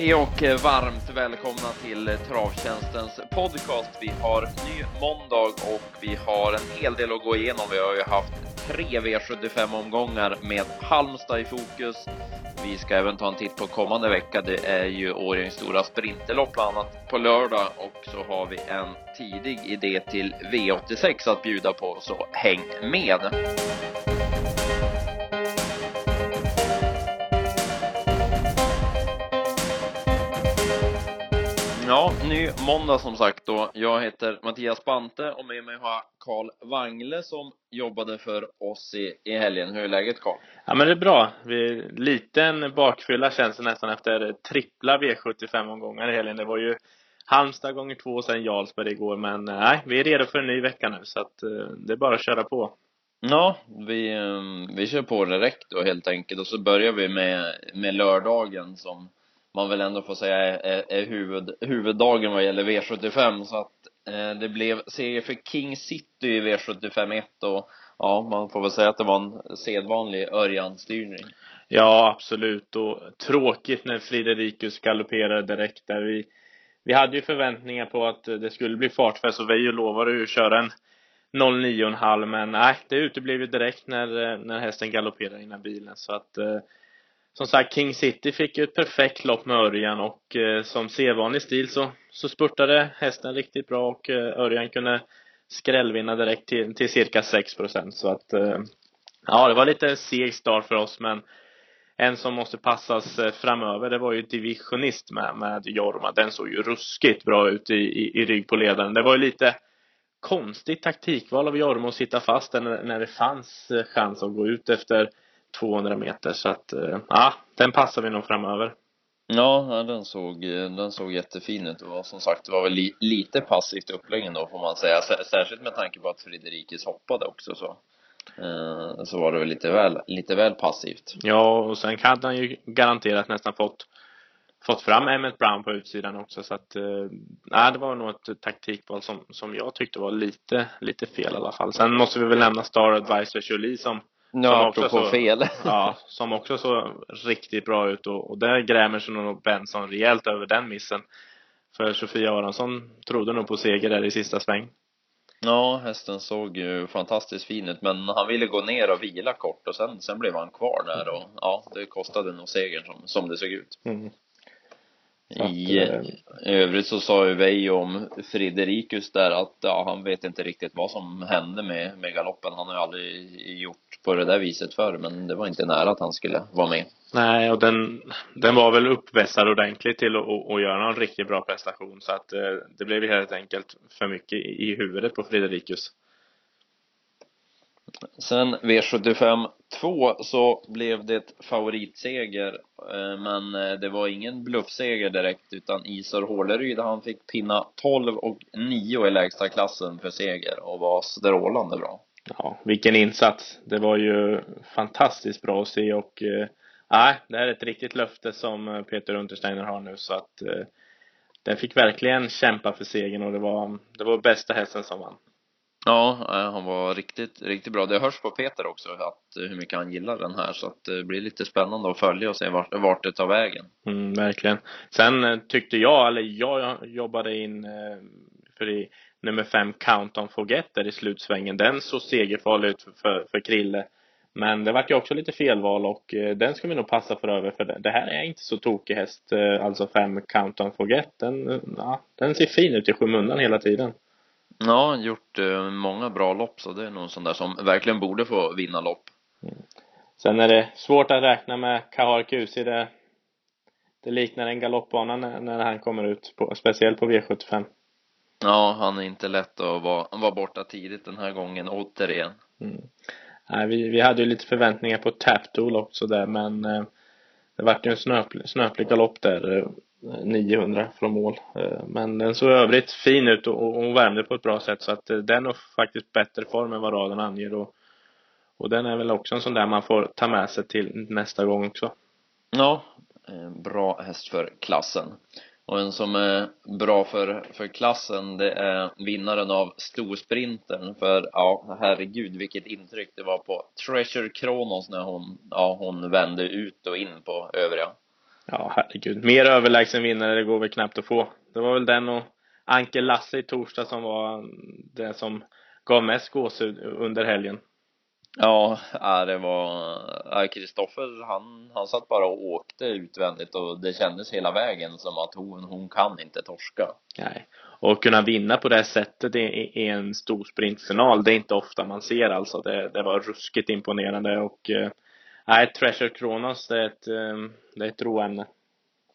Hej och varmt välkomna till Travtjänstens podcast. Vi har ny måndag och vi har en hel del att gå igenom. Vi har ju haft tre V75 omgångar med Halmstad i fokus. Vi ska även ta en titt på kommande vecka. Det är ju Årjängs stora sprinterlopp bland annat på lördag och så har vi en tidig idé till V86 att bjuda på, så häng med! Ja, ny måndag som sagt då. Jag heter Mattias Bante och med mig har jag Karl Wangle som jobbade för oss i, i helgen. Hur är läget Karl? Ja men det är bra. Vi, liten bakfylla känns det nästan efter trippla V75-omgångar i helgen. Det var ju Halmstad gånger två och sen Jarlsberg igår. Men nej, vi är redo för en ny vecka nu så att uh, det är bara att köra på. Ja, vi, um, vi kör på direkt då helt enkelt och så börjar vi med, med lördagen som man väl ändå får säga är, är huvud, huvuddagen vad gäller V75 så att eh, det blev seger för King City i V75 1 och ja, man får väl säga att det var en sedvanlig Örjan-styrning. Ja, absolut och tråkigt när Fridericus galopperade direkt där. Vi, vi hade ju förväntningar på att det skulle bli fartfest och Veijo lovade ju att köra en 09,5 men nej, det uteblev ju direkt när, eh, när hästen galopperade innan bilen så att eh, som sagt, King City fick ju ett perfekt lopp med Örjan och eh, som sedvanlig stil så, så spurtade hästen riktigt bra och eh, Örjan kunde skrällvinna direkt till, till cirka 6% så att eh, ja, det var lite seg start för oss men en som måste passas eh, framöver, det var ju Divisionist med, med Jorma. Den såg ju ruskigt bra ut i, i, i rygg på ledaren. Det var ju lite konstigt taktikval av Jorma att sitta fast när, när det fanns eh, chans att gå ut efter 200 meter så att eh, ja, den passar vi nog framöver. Ja, den såg, den såg jättefin ut och som sagt det var väl li, lite passivt upplägg då får man säga, särskilt med tanke på att Friderikis hoppade också så eh, så var det väl lite väl, lite väl passivt. Ja, och sen kan han ju garanterat nästan fått fått fram Emmet Brown på utsidan också så att eh, det var nog ett taktikval som, som jag tyckte var lite, lite fel i alla fall. Sen måste vi väl nämna Star Advisor Jolie som Ja, som apropå så, fel. ja, som också såg riktigt bra ut och, och där grämer sig nog Benson rejält över den missen. För Sofia Aronsson trodde nog på seger där i sista sväng. Ja, hästen såg ju fantastiskt fin ut, men han ville gå ner och vila kort och sen, sen blev han kvar där och ja, det kostade nog segern som, som det såg ut. Mm. I att, eh, övrigt så sa ju Veijo om Friderikus där att ja, han vet inte riktigt vad som hände med, med galoppen. Han har ju aldrig gjort på det där viset förr, men det var inte nära att han skulle vara med. Nej, och den, den var väl uppvässad ordentligt till att, göra en riktigt bra prestation så att eh, det blev helt enkelt för mycket i huvudet på Friderikus. Sen V75 2 så blev det favoritseger, eh, men eh, det var ingen bluffseger direkt utan Isar Håleryd han fick pinna 12 och 9 i lägsta klassen för seger och var strålande bra. Ja, vilken insats! Det var ju fantastiskt bra att se och eh, det här är ett riktigt löfte som eh, Peter Untersteiner har nu så att den fick verkligen kämpa för segern och det var, det var bästa hästen som vann. Ja, eh, han var riktigt, riktigt bra. Det hörs på Peter också att eh, hur mycket han gillar den här så att eh, det blir lite spännande att följa och se vart, vart det tar vägen. Mm, verkligen. Sen tyckte jag, eller jag jobbade in för i nummer fem Count Forget där i slutsvängen. Den såg segerfarlig ut för, för Krille. Men det vart ju också lite felval och den ska vi nog passa för över för det här är inte så tokig häst. Alltså fem Count Forget. Den, ja, den ser fin ut i skymundan hela tiden. Ja, gjort eh, många bra lopp så det är nog en sån där som verkligen borde få vinna lopp. Mm. Sen är det svårt att räkna med Kahar Kusi. Det, det liknar en galoppbana när, när han kommer ut, på, speciellt på V75. Ja, han är inte lätt att vara, vara borta tidigt den här gången återigen. Mm. Nej, vi, vi hade ju lite förväntningar på Taptool också där men eh, det vart ju en snöplig, snöplig galopp där. 900 från mål. Eh, men den såg i övrigt fin ut och hon värmde på ett bra sätt så att eh, den har faktiskt bättre form än vad raden anger och, och den är väl också en sån där man får ta med sig till nästa gång också. Ja, eh, bra häst för klassen. Och en som är bra för, för klassen det är vinnaren av storsprinten för ja, herregud vilket intryck det var på Treasure Kronos när hon, ja, hon vände ut och in på övriga. Ja, herregud. Mer överlägsen vinnare det går väl knappt att få. Det var väl den och Anke Lasse i torsdag som var det som gav mest gåshud under helgen. Ja, det var Kristoffer han, han satt bara och åkte utvändigt och det kändes hela vägen som att hon, hon kan inte torska. Nej, och kunna vinna på det här sättet i, i en stor sprintfinal, det är inte ofta man ser alltså. Det, det var ruskigt imponerande och eh, nej, Treasure Kronos, det är ett, eh, det är ett roämne.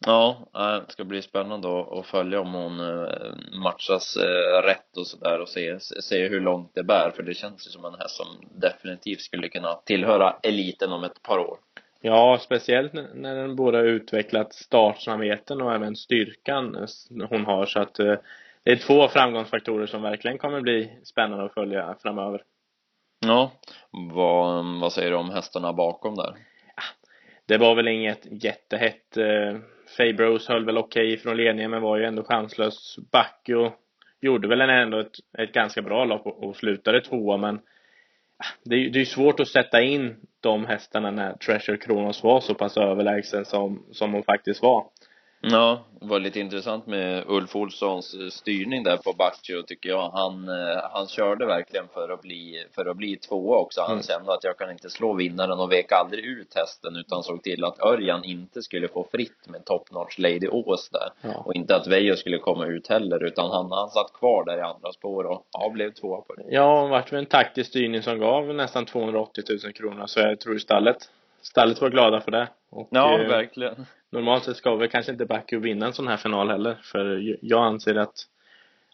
Ja, det ska bli spännande att följa om hon eh, matchas eh, rätt och sådär och se, se hur långt det bär för det känns ju som en häst som definitivt skulle kunna tillhöra eliten om ett par år. Ja, speciellt när den både utvecklat startsnabbheten och även styrkan eh, hon har så att det är två framgångsfaktorer som verkligen kommer bli spännande att följa framöver. Ja, vad, vad säger du om hästarna bakom där? Ah, det var väl inget jättehett eh, Fabros höll väl okej okay från ledningen men var ju ändå chanslös. Bacchio gjorde väl ändå ett, ett ganska bra lopp och, slutade tvåa men ah, det är ju svårt att sätta in de hästarna när Treasure Kronos var så pass överlägsen som, som hon faktiskt var. Ja, det var lite intressant med Ulf Olssons styrning där på Baccio tycker jag. Han, eh, han körde verkligen för att bli, för att bli tvåa också. Han mm. kände att jag kan inte slå vinnaren och vek aldrig ut hästen utan såg till att Örjan inte skulle få fritt med top notch Lady Ås där. Ja. Och inte att Veijo skulle komma ut heller utan han, han satt kvar där i andra spår och ja, blev tvåa på det. Ja, vart väl en taktisk styrning som gav nästan 280 000 kronor så jag tror stallet stallet var glada för det. Och, ja, eh, verkligen. Normalt sett ska väl kanske inte Baku vinna en sån här final heller, för jag anser att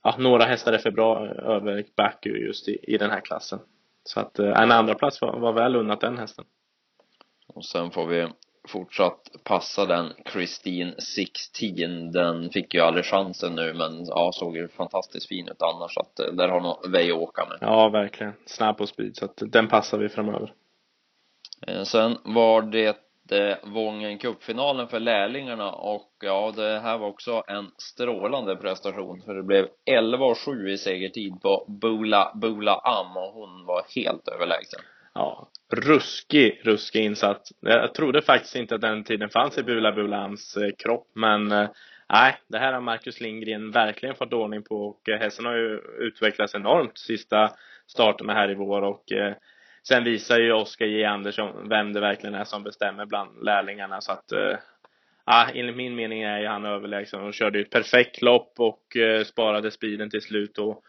ja, några hästar är för bra över Baku just i, i den här klassen. Så att eh, en andra plats var, var väl unnat den hästen. Och sen får vi fortsatt passa den Christine 16 den fick ju aldrig chansen nu men ja såg ju fantastiskt fin ut annars så att eh, där har nog Vejo åka med ja verkligen snabb på speed så att den passar vi framöver Eh, sen var det Vången Cup-finalen för lärlingarna och ja, det här var också en strålande prestation för det blev 11-7 i segertid på Bula Bula Am och hon var helt överlägsen. Ja, ruskig, ruskig insats. Jag trodde faktiskt inte att den tiden fanns i Bula Bula Ams eh, kropp, men eh, nej, det här har Marcus Lindgren verkligen fått ordning på och eh, hästen har ju utvecklats enormt sista starterna här i vår och Sen visar ju Oskar J. Andersson vem det verkligen är som bestämmer bland lärlingarna så att eh, Ja, enligt min mening är ju han överlägsen. Och körde ju ett perfekt lopp och eh, sparade speeden till slut och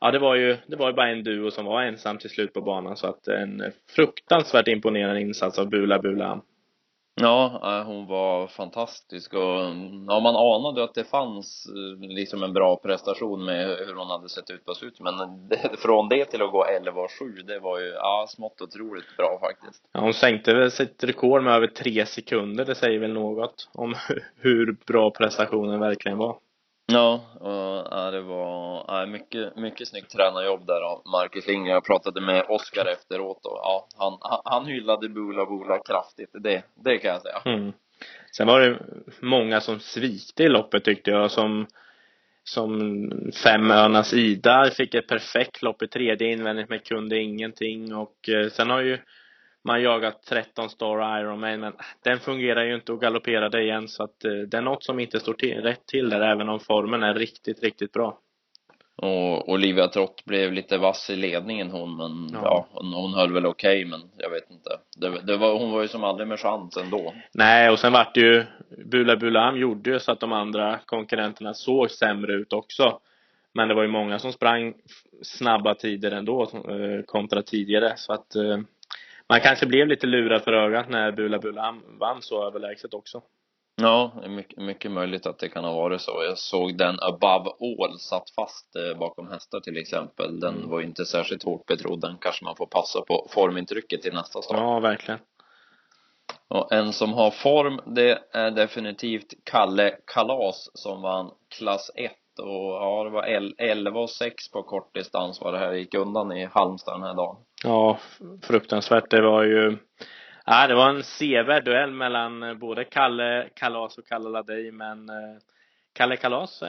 ja, det var ju, det var ju bara en duo som var ensam till slut på banan så att en fruktansvärt imponerande insats av Bula Bula. Ja, eh, hon var fantastisk och mm, ja, man anade att det fanns eh, liksom en bra prestation med hur hon hade sett ut på slutet men det, från det till att gå 11,7, det var ju ja, smått otroligt bra faktiskt. Ja, hon sänkte väl sitt rekord med över tre sekunder, det säger väl något om hur bra prestationen verkligen var. Ja, och, ja, det var ja, mycket, mycket snyggt tränarjobb där av Marcus Lindgren. Jag pratade med Oskar efteråt och ja, han, han hyllade Bula Bula kraftigt. Det, det kan jag säga. Mm. Sen var det många som svikte i loppet tyckte jag som som Femöarnas Ida fick ett perfekt lopp i tredje invändigt men kunde ingenting och eh, sen har ju man jagat 13 Star Ironman men den fungerar ju inte och galopperade igen så att eh, det är något som inte står till, rätt till där även om formen är riktigt, riktigt bra. Och Olivia Trott blev lite vass i ledningen hon men ja, ja hon, hon höll väl okej okay, men jag vet inte. Det, det, var, hon var ju som aldrig med chans ändå. Nej och sen vart det ju Bula Bulam gjorde ju så att de andra konkurrenterna såg sämre ut också. Men det var ju många som sprang snabba tider ändå eh, kontra tidigare så att eh, man kanske blev lite lurad för ögat när Bula Bula vann så överlägset också. Ja, mycket, mycket möjligt att det kan ha varit så. Jag såg den Above All satt fast eh, bakom hästar till exempel. Den mm. var inte särskilt hårt betrodd. Den kanske man får passa på formintrycket till nästa start. Ja, verkligen. Och en som har form, det är definitivt Kalle Kalas som vann klass 1 och ja, det var 11 och 6 på kortdistans vad det här gick undan i Halmstad den här dagen. Ja, fruktansvärt. Det var ju Ja, det var en sevärd duell mellan eh, både Kalle Kalas och Kalle Ladej, men eh, Kalle Kalas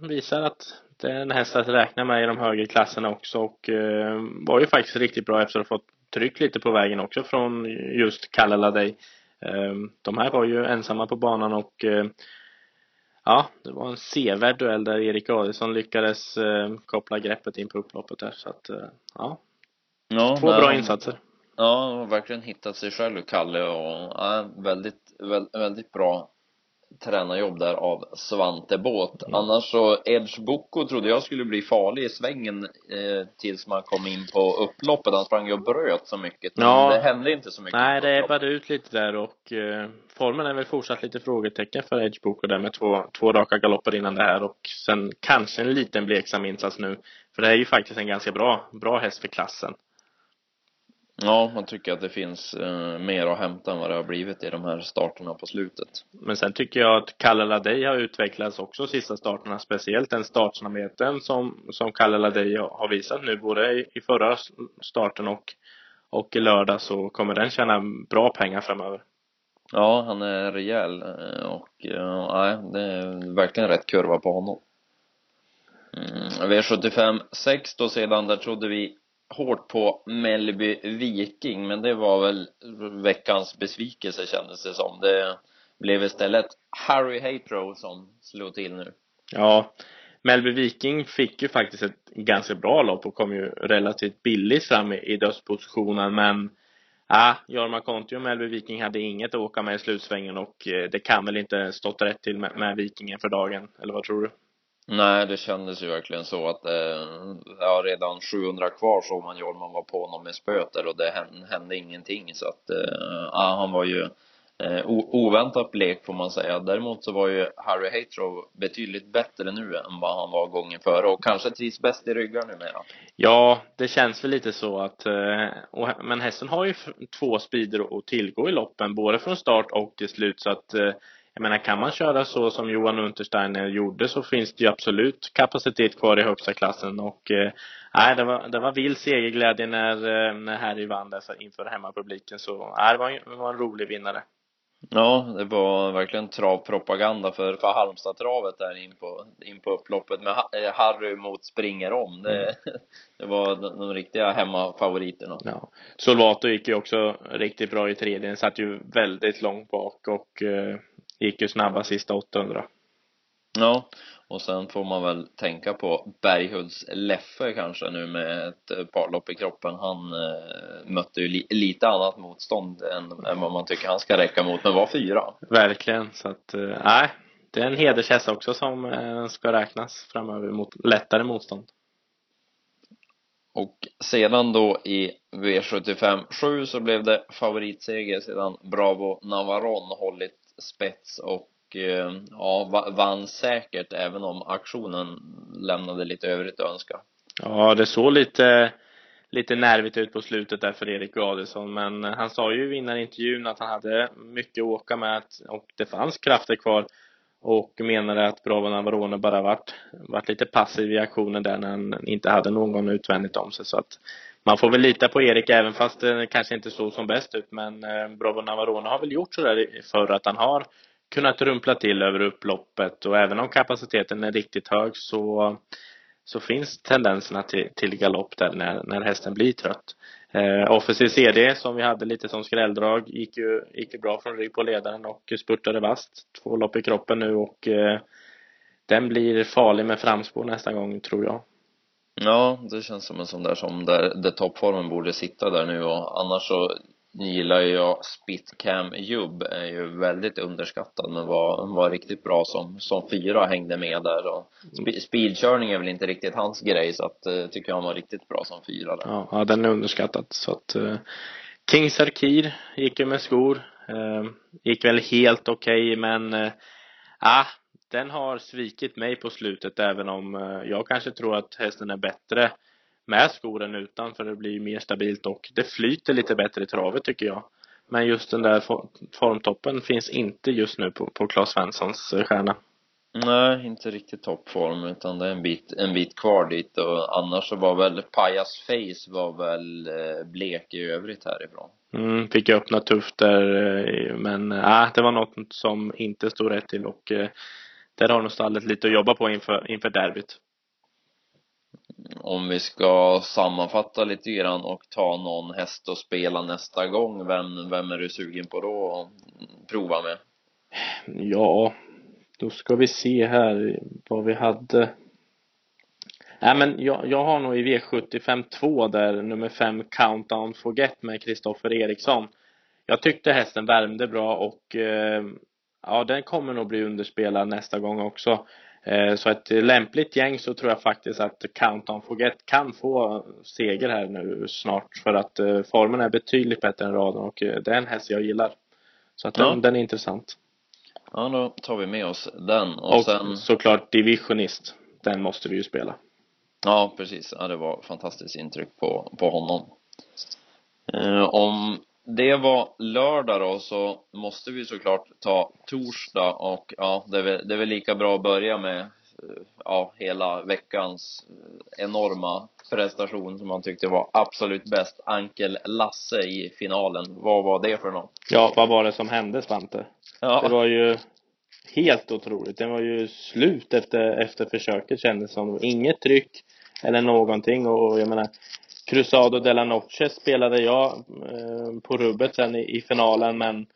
visar att det är en häst att räkna med i de högre klasserna också och eh, var ju faktiskt riktigt bra efter att ha fått tryck lite på vägen också från just Kalle Ladej. Ehm, de här var ju ensamma på banan och ja, det var en sevärd duell där Erik Adielsson lyckades koppla greppet in på upploppet där så att ja, ja två bra insatser. Ja, verkligen hittat sig själv Kalle och ja, väldigt, väldigt, väldigt bra tränarjobb där av Svante Båt. Mm. Annars så Edge Boko trodde jag skulle bli farlig i svängen eh, tills man kom in på upploppet. Han sprang ju och bröt så mycket. Men ja. det hände inte så mycket. Nej, det ebbade ut lite där och eh, formen är väl fortsatt lite frågetecken för Edge Boko där med två, två raka galopper innan det här och sen kanske en liten bleksam insats nu. För det är ju faktiskt en ganska bra, bra häst för klassen. Ja, man tycker att det finns eh, mer att hämta än vad det har blivit i de här starterna på slutet. Men sen tycker jag att Kalle Ladej har utvecklats också sista starterna, speciellt den startsnabbheten som, som Kalle Ladej har visat nu, både i, i förra starten och, och i lördag så kommer den tjäna bra pengar framöver. Ja, han är rejäl eh, och ja, det är verkligen rätt kurva på honom. Mm, V75 6 då sedan, där trodde vi hårt på Mellby Viking, men det var väl veckans besvikelse kändes det som. Det blev istället Harry Hatrow som slog till nu. Ja, Mellby Viking fick ju faktiskt ett ganska bra lopp och kom ju relativt billigt fram i, i dödspositionen, men Ja, Jorma Kontio och Mellby Viking hade inget att åka med i slutsvängen och eh, det kan väl inte stått rätt till med, med Vikingen för dagen, eller vad tror du? Nej, det kändes ju verkligen så att eh, ja, redan 700 kvar såg man Jorman var på honom med spöet där och det hände, hände ingenting så att eh, ja, han var ju eh, oväntat blek får man säga. Däremot så var ju Harry Hatrow betydligt bättre nu än vad han var gången före och kanske trivs bäst i ryggar numera. Ja, det känns väl lite så att, eh, och, men hästen har ju två speeder att tillgå i loppen, både från start och till slut så att eh, jag menar, kan man köra så som Johan Untersteiner gjorde så finns det ju absolut kapacitet kvar i högsta klassen och eh, det var, det var vild segerglädje när, eh, när Harry vann där inför hemmapubliken så nej, det var, det var en rolig vinnare. Ja, det var verkligen travpropaganda för, för Halmstad-travet där in på, in på upploppet med eh, Harry mot springer om. Det, mm. det var de riktiga hemmafavoriterna. Ja. Solvato gick ju också riktigt bra i tredje. Den satt ju väldigt långt bak och eh, gick ju snabba sista 800. Ja, och sen får man väl tänka på Berghults Leffe kanske nu med ett par lopp i kroppen. Han eh, mötte ju li lite annat motstånd än, än vad man tycker han ska räcka mot, men var fyra. Verkligen, så att eh, nej, det är en hedershäst också som eh, ska räknas framöver mot lättare motstånd. Och sedan då i V75 7 så blev det favoritseger sedan Bravo Navarone hållit spets och eh, ja, vann säkert även om aktionen lämnade lite övrigt att önska. Ja, det såg lite lite nervigt ut på slutet där för Erik Adelsson men han sa ju innan intervjun att han hade mycket att åka med och det fanns krafter kvar och menade att Bravo Navarone bara varit, varit lite passiv i aktionen där när han inte hade någon utvändigt om sig så att man får väl lita på Erik även fast det kanske inte såg som bäst ut men eh, Bravo Navarone har väl gjort sådär för att han har kunnat rumpla till över upploppet och även om kapaciteten är riktigt hög så så finns tendenserna till, till galopp där när, när hästen blir trött. Eh, Officer CD som vi hade lite som skrälldrag gick ju, gick ju bra från rygg på ledaren och spurtade vast. Två lopp i kroppen nu och eh, den blir farlig med framspår nästa gång tror jag. Ja, det känns som en sån där som där, där toppformen borde sitta där nu och annars så gillar jag Spitcam Jubb är ju väldigt underskattad men var, var riktigt bra som, som fyra hängde med där och speedkörning är väl inte riktigt hans grej så att uh, tycker jag han var riktigt bra som fyra där. Ja, ja den är underskattad så att uh, Kings Arkir gick ju med skor uh, gick väl helt okej okay, men uh, ah, den har svikit mig på slutet även om uh, jag kanske tror att hästen är bättre med skor än utan för det blir mer stabilt och det flyter lite bättre i travet tycker jag. Men just den där formtoppen finns inte just nu på, på Claes Svenssons eh, stjärna. Nej, inte riktigt toppform utan det är en bit, en bit kvar dit och annars så var väl Pajas Face var väl eh, blek i övrigt härifrån. Mm, fick öppna tufft där eh, men äh, det var något som inte stod rätt till och där har nog stallet lite att jobba på inför, inför derbyt. om vi ska sammanfatta lite grann och ta någon häst och spela nästa gång, vem, vem är du sugen på då att prova med? Ja, då ska vi se här vad vi hade. Nej men jag, jag har nog i V75 2 där nummer 5 Countdown Forget med Kristoffer Eriksson. Jag tyckte hästen värmde bra och eh, ja, den kommer nog bli underspelad nästa gång också. Eh, så ett lämpligt gäng så tror jag faktiskt att Countdown Forget kan få seger här nu snart för att eh, formen är betydligt bättre än raden och eh, det är en häst jag gillar. Så att den, ja. den är intressant. Ja, då tar vi med oss den. Och, och sen... såklart Divisionist. Den måste vi ju spela. Ja, precis. Ja, det var fantastiskt intryck på, på honom. Eh, om det var lördag då, så måste vi såklart ta torsdag och ja, det är väl, det är väl lika bra att börja med eh, ja, hela veckans eh, enorma prestation som man tyckte var absolut bäst. Ankel Lasse i finalen. Vad var det för något? Ja, vad var det som hände Svante? Ja. Det var ju helt otroligt. Den var ju slut efter, efter försöket kändes som. Inget tryck eller någonting och jag menar Cruzado de la Noche spelade jag eh, på rubbet sen i, i, finalen men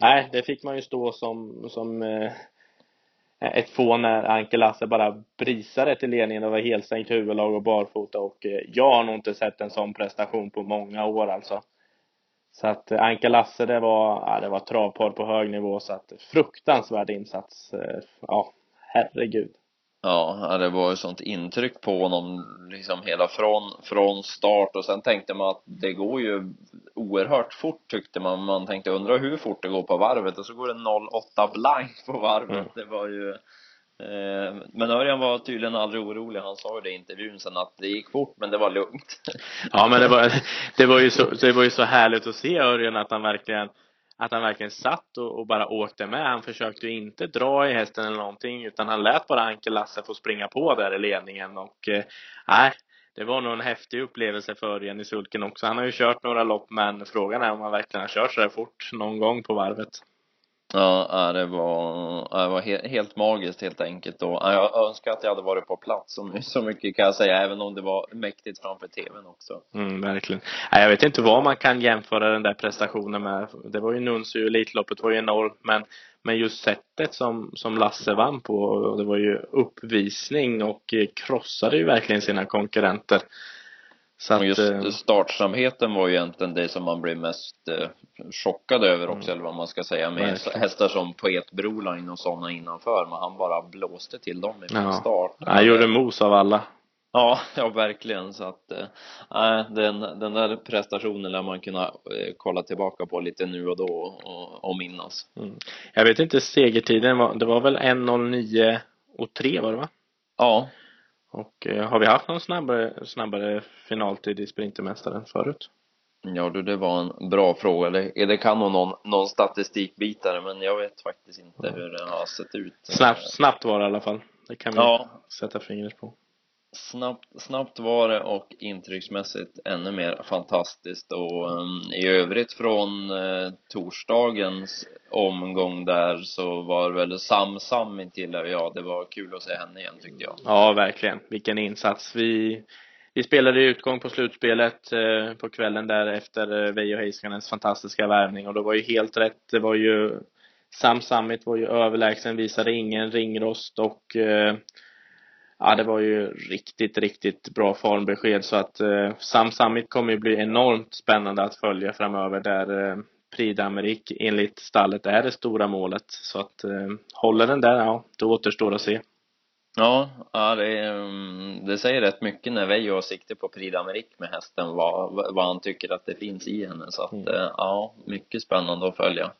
nej, det fick man ju stå som, som eh, ett få när Anke Lasse bara brisade till ledningen. Det var helsänkt huvudlag och barfota och eh, jag har nog inte sett en sån prestation på många år alltså. Så att Anke Lasse, det var, ja, det var travpar på hög nivå så att fruktansvärd insats. Ja, herregud. Ja, det var ju sånt intryck på honom liksom hela från, från start och sen tänkte man att det går ju oerhört fort tyckte man. Man tänkte undra hur fort det går på varvet och så går det 0,8 blank på varvet. Mm. Det var ju eh, men Örjan var tydligen aldrig orolig. Han sa ju det i intervjun sen att det gick fort, men det var lugnt. Ja, men det var, det var ju så, det var ju så härligt att se Örjan att han verkligen att han verkligen satt och, och, bara åkte med. Han försökte ju inte dra i hästen eller någonting utan han lät bara Anke Lasse få springa på där i ledningen och eh, nej, det var nog en häftig upplevelse för Jenny Sulken också. Han har ju kört några lopp men frågan är om han verkligen har kört så där fort någon gång på varvet. Ja, äh, det var, äh, det var helt magiskt helt enkelt och äh, jag önskar att jag hade varit på plats så mycket kan jag säga, även om det var mäktigt framför tvn också. Mm, verkligen. Jag vet inte vad man kan jämföra den där prestationen med. Det var ju Nunsu, Elitloppet var ju enormt, men, men just sättet som, som Lasse vann på, det var ju uppvisning och eh, krossade ju verkligen sina konkurrenter. Så att, just eh, startsamheten var ju egentligen det som man blev mest eh, chockad över också, mm. eller vad man ska säga, med verkligen. hästar som Poet Broline och sådana innanför, men han bara blåste till dem i ja. start. Han gjorde mos av alla. Ja, ja verkligen så att äh, den, den där prestationen lär man kunna äh, kolla tillbaka på lite nu och då och, och minnas. Mm. Jag vet inte segertiden, var, det var väl 1.09 och 3 var det va? Ja. Och eh, har vi haft någon snabbare, snabbare finaltid i Sprintermästaren förut? Ja du, det var en bra fråga. Det, det kan nog någon, någon statistikbitare, men jag vet faktiskt inte hur det har sett ut. Snabbt, snabbt var det i alla fall. Det kan vi ja. sätta fingret på snabbt, snabbt var det och intrycksmässigt ännu mer fantastiskt och um, i övrigt från uh, torsdagens omgång där så var det väl Sam Samin till ja, det var kul att se henne igen tyckte jag. Ja, verkligen. Vilken insats. Vi, vi spelade utgång på slutspelet uh, på kvällen där efter uh, Veijo Heiskanens fantastiska värvning och det var ju helt rätt. Det var ju Sam Summit var ju överlägsen, visade ingen ringrost och uh, ja, det var ju riktigt, riktigt bra formbesked så att eh, Sam Summit kommer ju bli enormt spännande att följa framöver där eh, Prix d'Amérique enligt stallet är det stora målet. Så att eh, håller den där, ja, då återstår att se. Ja, ja det, mm, det säger rätt mycket när Veijo har sikte på Prix d'Amérique med hästen, vad, vad han tycker att det finns i henne. Så att, mm. Eh, ja, mycket spännande att följa.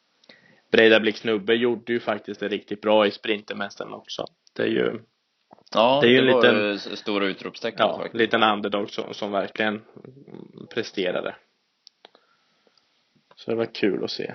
Breda Blick Snubbe gjorde ju faktiskt det riktigt bra i Sprintermästaren också. Det är ju Ja, det, är ju det var liten, stora utropstecken ja, faktiskt. liten underdog som, som verkligen presterade. Så det var kul att se.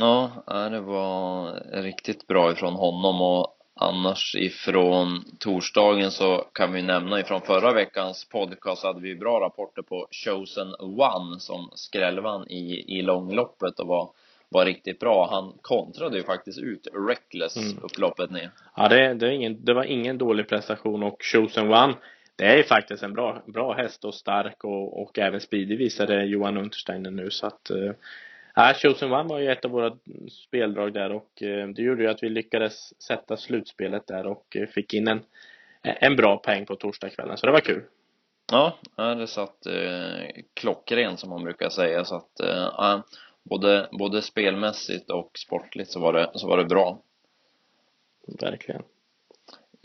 Ja, det var riktigt bra ifrån honom och annars ifrån torsdagen så kan vi nämna ifrån förra veckans podcast hade vi bra rapporter på Chosen One som skrällvann i, i långloppet och var var riktigt bra. Han kontrade ju faktiskt ut Reckless mm. upploppet ner. Ja, det, det, ingen, det var ingen dålig prestation och Chosen One det är faktiskt en bra, bra häst och stark och, och även speedig visade Johan Untersteiner nu så att äh, Chosen One var ju ett av våra speldrag där och äh, det gjorde ju att vi lyckades sätta slutspelet där och äh, fick in en, en bra peng på torsdagskvällen så det var kul. Ja, det satt eh, klockren som man brukar säga så att eh, både, både spelmässigt och sportligt så var det, så var det bra. Verkligen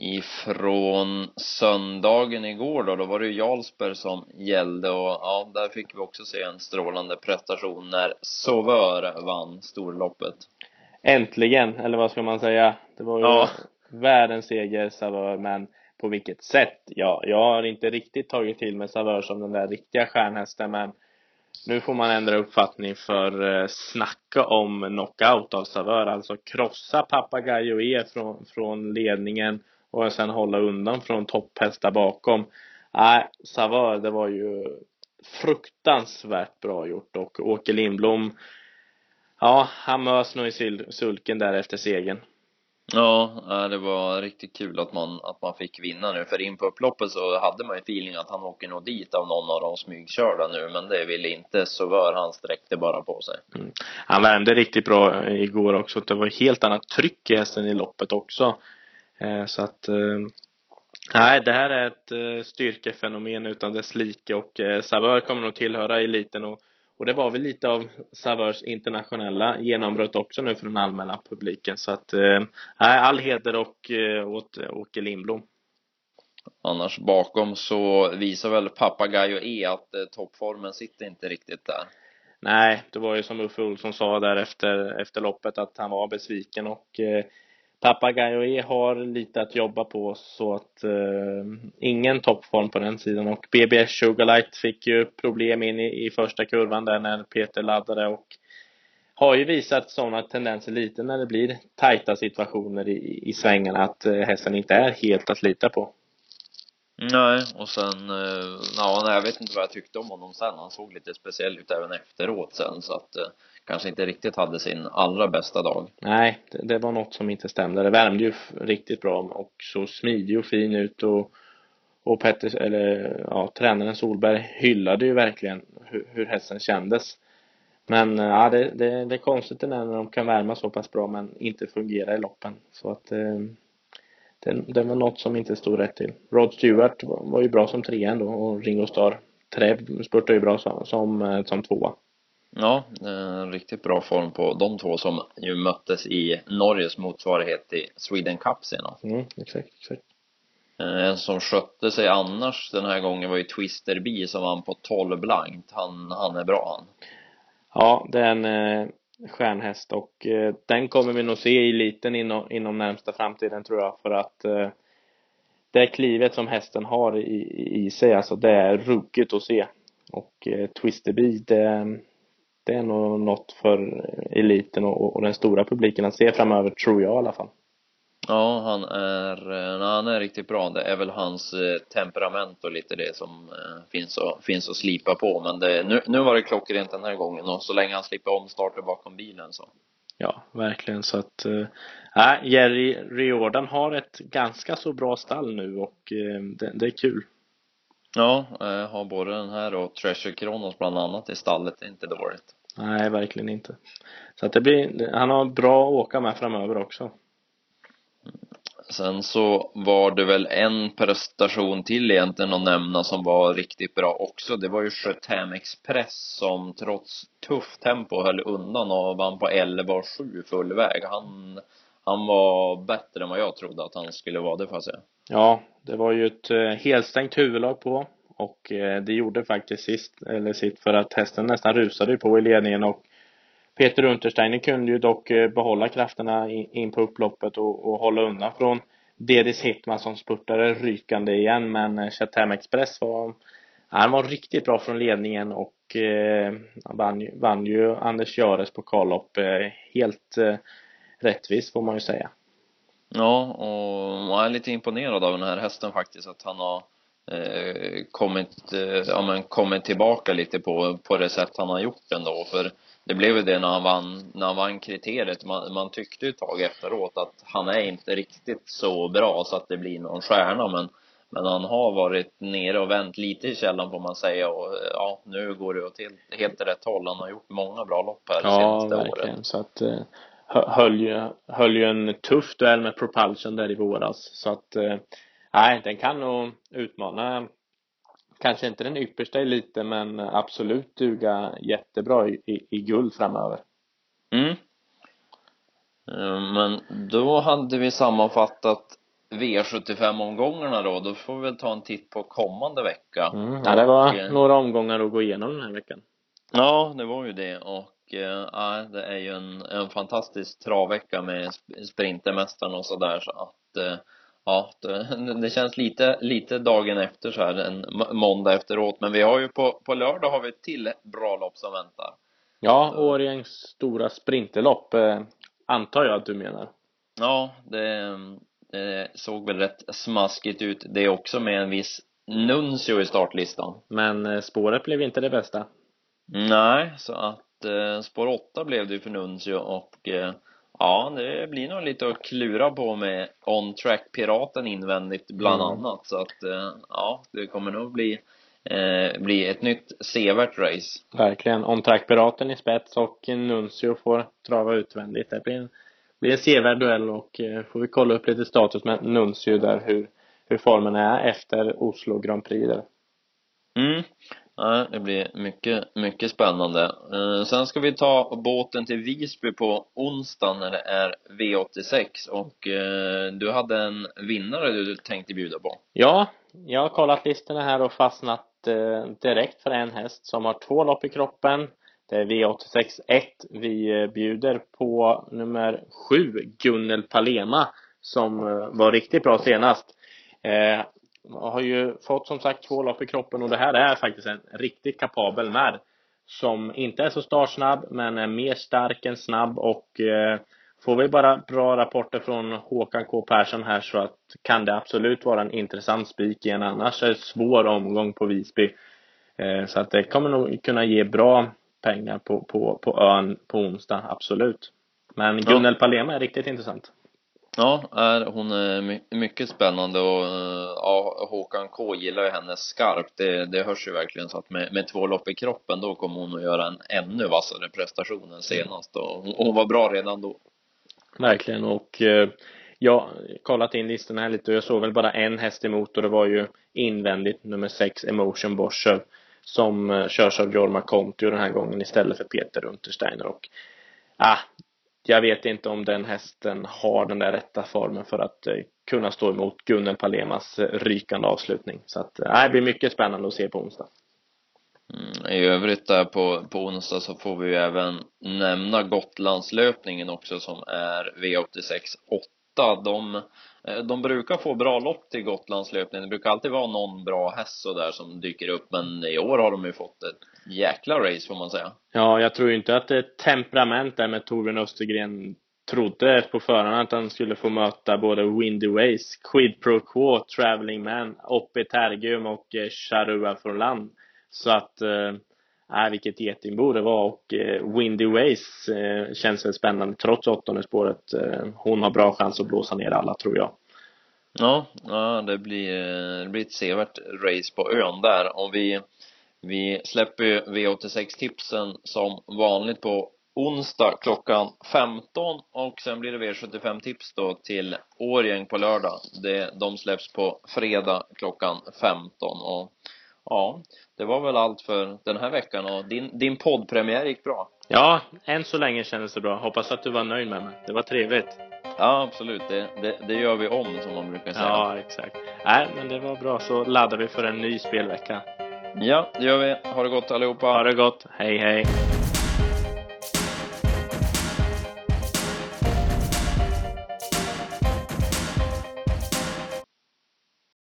ifrån söndagen igår då, då var det ju Jarlsberg som gällde och ja, där fick vi också se en strålande prestation när Sauveur vann storloppet. Äntligen, eller vad ska man säga? Det var ju ja. världens seger Sauveur, men på vilket sätt? Ja, jag har inte riktigt tagit till mig Sauveur som den där riktiga stjärnhästen, men nu får man ändra uppfattning för eh, snacka om knockout av Savör, alltså krossa Papagayo E från, från ledningen och sen hålla undan från topphästar bakom. Nej, Savör, det var ju fruktansvärt bra gjort och Åke Lindblom Ja, han mös nog i sulken där efter segern. Ja, eh, det var riktigt kul att man, att man fick vinna nu, för in på upploppet så hade man ju feeling att han åker nog dit av någon av de smygkörda nu, men det ville inte Sauveur, han sträckte bara på sig. Mm. Han värmde riktigt bra eh, igår också, det var helt annat tryck i hästen i loppet också. Eh, så att Nej, det här är ett styrkefenomen utan dess like och Savör kommer nog tillhöra eliten och, och det var väl lite av Savörs internationella genombrott också nu för den allmänna publiken så att nej, all heder och åt Åke Lindblom. Annars bakom så visar väl Papagayo E att toppformen sitter inte riktigt där. Nej, det var ju som Uffe Olsson sa där efter, efter loppet att han var besviken och Papagayo har lite att jobba på så att eh, ingen toppform på den sidan och BBS Sugarlight fick ju problem in i, i första kurvan där när Peter laddade och har ju visat sådana tendenser lite när det blir tajta situationer i, i svängarna att eh, hästen inte är helt att lita på. Nej, och sen, eh, ja, jag vet inte vad jag tyckte om honom sen. Han såg lite speciell ut även efteråt sen så att eh, kanske inte riktigt hade sin allra bästa dag. Nej, det, det var något som inte stämde. Det värmde ju riktigt bra och så smidig och fin ut och och Petters, eller ja, tränaren Solberg hyllade ju verkligen hur, hur hästen kändes. Men eh, ja, det, det, det är konstigt när de kan värma så pass bra men inte fungera i loppen. Så att eh, det, det var något som inte stod rätt till. Rod Stewart var, var ju bra som trea ändå och Ringo Starr Trev spurtade ju bra som, som, eh, som tvåa. Ja, en riktigt bra form på de två som ju möttes i Norges motsvarighet i Sweden Cup senast. Mm, exakt, exakt. Eh, en som skötte sig annars den här gången var ju Twister B som vann på 12 blankt. Han, han är bra han. Ja, det är en eh, stjärnhäst och eh, den kommer vi nog se i eliten inom, inom närmsta framtiden tror jag för att eh, det klivet som hästen har i, i sig, alltså det är ruggigt att se. Och eh, Twisterby, det, det är nog något för eliten och, och den stora publiken att se framöver, tror jag i alla fall. Ja, han är, eh, han är riktigt bra. Det är väl hans eh, temperament och lite det som eh, finns, att, finns att slipa på. Men det, nu, nu var det klockrent den här gången och så länge han slipper omstarta bakom bilen så. Ja, verkligen så att, äh, Jerry Riordan har ett ganska så bra stall nu och äh, det, det är kul. Ja, äh, har både den här och Treasure Kronos bland annat i stallet, det är inte dåligt. Nej, verkligen inte. Så att det blir, han har bra att åka med framöver också. Sen så var det väl en prestation till egentligen att nämna som var riktigt bra också. Det var ju Sjötam Express som trots tufft tempo höll undan och vann på 11,7 full väg. Han, han var bättre än vad jag trodde att han skulle vara, det får jag säga. Ja, det var ju ett eh, helstängt huvudlag på och eh, det gjorde faktiskt sist, eller sitt för att hästen nästan rusade på i ledningen och Peter Untersteiner kunde ju dock eh, behålla krafterna in på upploppet och, och hålla undan från Dedis Hitman som spurtade rykande igen men Chatham Express var han var riktigt bra från ledningen och eh, vann, vann ju Anders Göres pokallopp eh, helt eh, rättvist får man ju säga. Ja, och jag är lite imponerad av den här hästen faktiskt att han har eh, kommit, eh, ja men kommit tillbaka lite på, på det sätt han har gjort ändå för det blev ju det när han vann, när han vann kriteriet. Man, man tyckte ju ett tag efteråt att han är inte riktigt så bra så att det blir någon stjärna, men men han har varit nere och vänt lite i källan får man säga och ja, nu går det åt helt, helt rätt håll. Han har gjort många bra lopp här ja, senaste verkligen. året. Så att, eh, höll ju, höll ju en tuff duell med Propulsion där i våras. Så att, eh, nej, den kan nog utmana kanske inte den yppersta eliten men absolut duga jättebra i, i, i guld framöver. Mm. Eh, men då hade vi sammanfattat V75-omgångarna då, då får vi väl ta en titt på kommande vecka. Mm, ja, det var och, eh, några omgångar att gå igenom den här veckan. Ja, det var ju det och äh, det är ju en, en fantastisk travvecka med Sprintermästaren och sådär så att äh, ja, det, känns lite, lite dagen efter så här, en måndag efteråt, men vi har ju på, på lördag har vi ett till bra lopp som väntar. Ja, Årjängs stora sprinterlopp eh, antar jag att du menar. Ja, det, det såg väl rätt smaskigt ut det också med en viss Nuncio i startlistan. Men eh, spåret blev inte det bästa. Nej, så att eh, spår 8 blev det ju för Nuncio och eh, ja, det blir nog lite att klura på med On Track Piraten invändigt bland mm. annat så att eh, ja, det kommer nog bli eh, bli ett nytt sevärt race. Verkligen. On Track Piraten i spets och Nuncio får trava utvändigt. Det blir en, blir en sevärd duell och får vi kolla upp lite status med Nuncio där hur, hur formen är efter Oslo Grand Prix där. Mm. Nej, det blir mycket, mycket spännande. Eh, sen ska vi ta båten till Visby på onsdag när det är V86 och eh, du hade en vinnare du tänkte bjuda på. Ja, jag har kollat listorna här och fastnat eh, direkt för en häst som har två lopp i kroppen. Det är V86 1. Vi bjuder på nummer 7, Gunnel Palema, som var riktigt bra senast har ju fått som sagt två lopp i kroppen och det här är faktiskt en riktigt kapabel märr som inte är så startsnabb men är mer stark än snabb och eh, får vi bara bra rapporter från Håkan K Persson här så att kan det absolut vara en intressant spik i en annars är svår omgång på Visby. Eh, så att det kommer nog kunna ge bra pengar på, på, på ön på onsdag, absolut. Men Gunnel ja. Palema är riktigt intressant. Ja, är, hon eh, är mycket spännande och eh, ja, Håkan K gillar ju henne skarpt. Det, det hörs ju verkligen så att med, med två lopp i kroppen då kommer hon att göra en ännu vassare prestation än senast och hon, hon var bra redan då. Verkligen och eh, jag kollat in listorna här lite och jag såg väl bara en häst emot och det var ju invändigt nummer 6 Emotion Boscher som eh, körs av Jorma Kontio den här gången istället för Peter Untersteiner och ah, jag vet inte om den hästen har den där rätta formen för att eh, kunna stå emot Gunnel Palemas eh, rykande avslutning. Så att, eh, det blir mycket spännande att se på onsdag. Mm, I övrigt där på, på onsdag så får vi ju även nämna Gotlandslöpningen också som är V86 8. De eh, de brukar få bra lopp till Gotlandslöpningen. Det brukar alltid vara någon bra häst så där som dyker upp, men i år har de ju fått ett jäkla race får man säga. Ja, jag tror inte att det är temperament där med Torbjörn Östergren trodde på förhand att han skulle få möta både Windy Ways, Quid Pro Quo, Traveling Man, Oppi Tergium och eh, Charua från land. Så att eh, äh, vilket getingbo det var och eh, Windy Ways eh, känns väl spännande trots åttonde spåret. Eh, hon har bra chans att blåsa ner alla tror jag. Ja, ja det blir, eh, det blir ett sevärt race på ön där och vi vi släpper ju V86-tipsen som vanligt på onsdag klockan 15 och sen blir det V75-tips då till Årjäng på lördag. Det, de släpps på fredag klockan 15 och ja, det var väl allt för den här veckan och din, din poddpremiär gick bra. Ja, än så länge kändes det bra. Hoppas att du var nöjd med mig. Det var trevligt. Ja, absolut. Det, det, det gör vi om, som man brukar säga. Ja, exakt. Nej, men det var bra. Så laddar vi för en ny spelvecka. Ja, det gör vi. Ha det gott allihopa. Ha det gott. Hej, hej.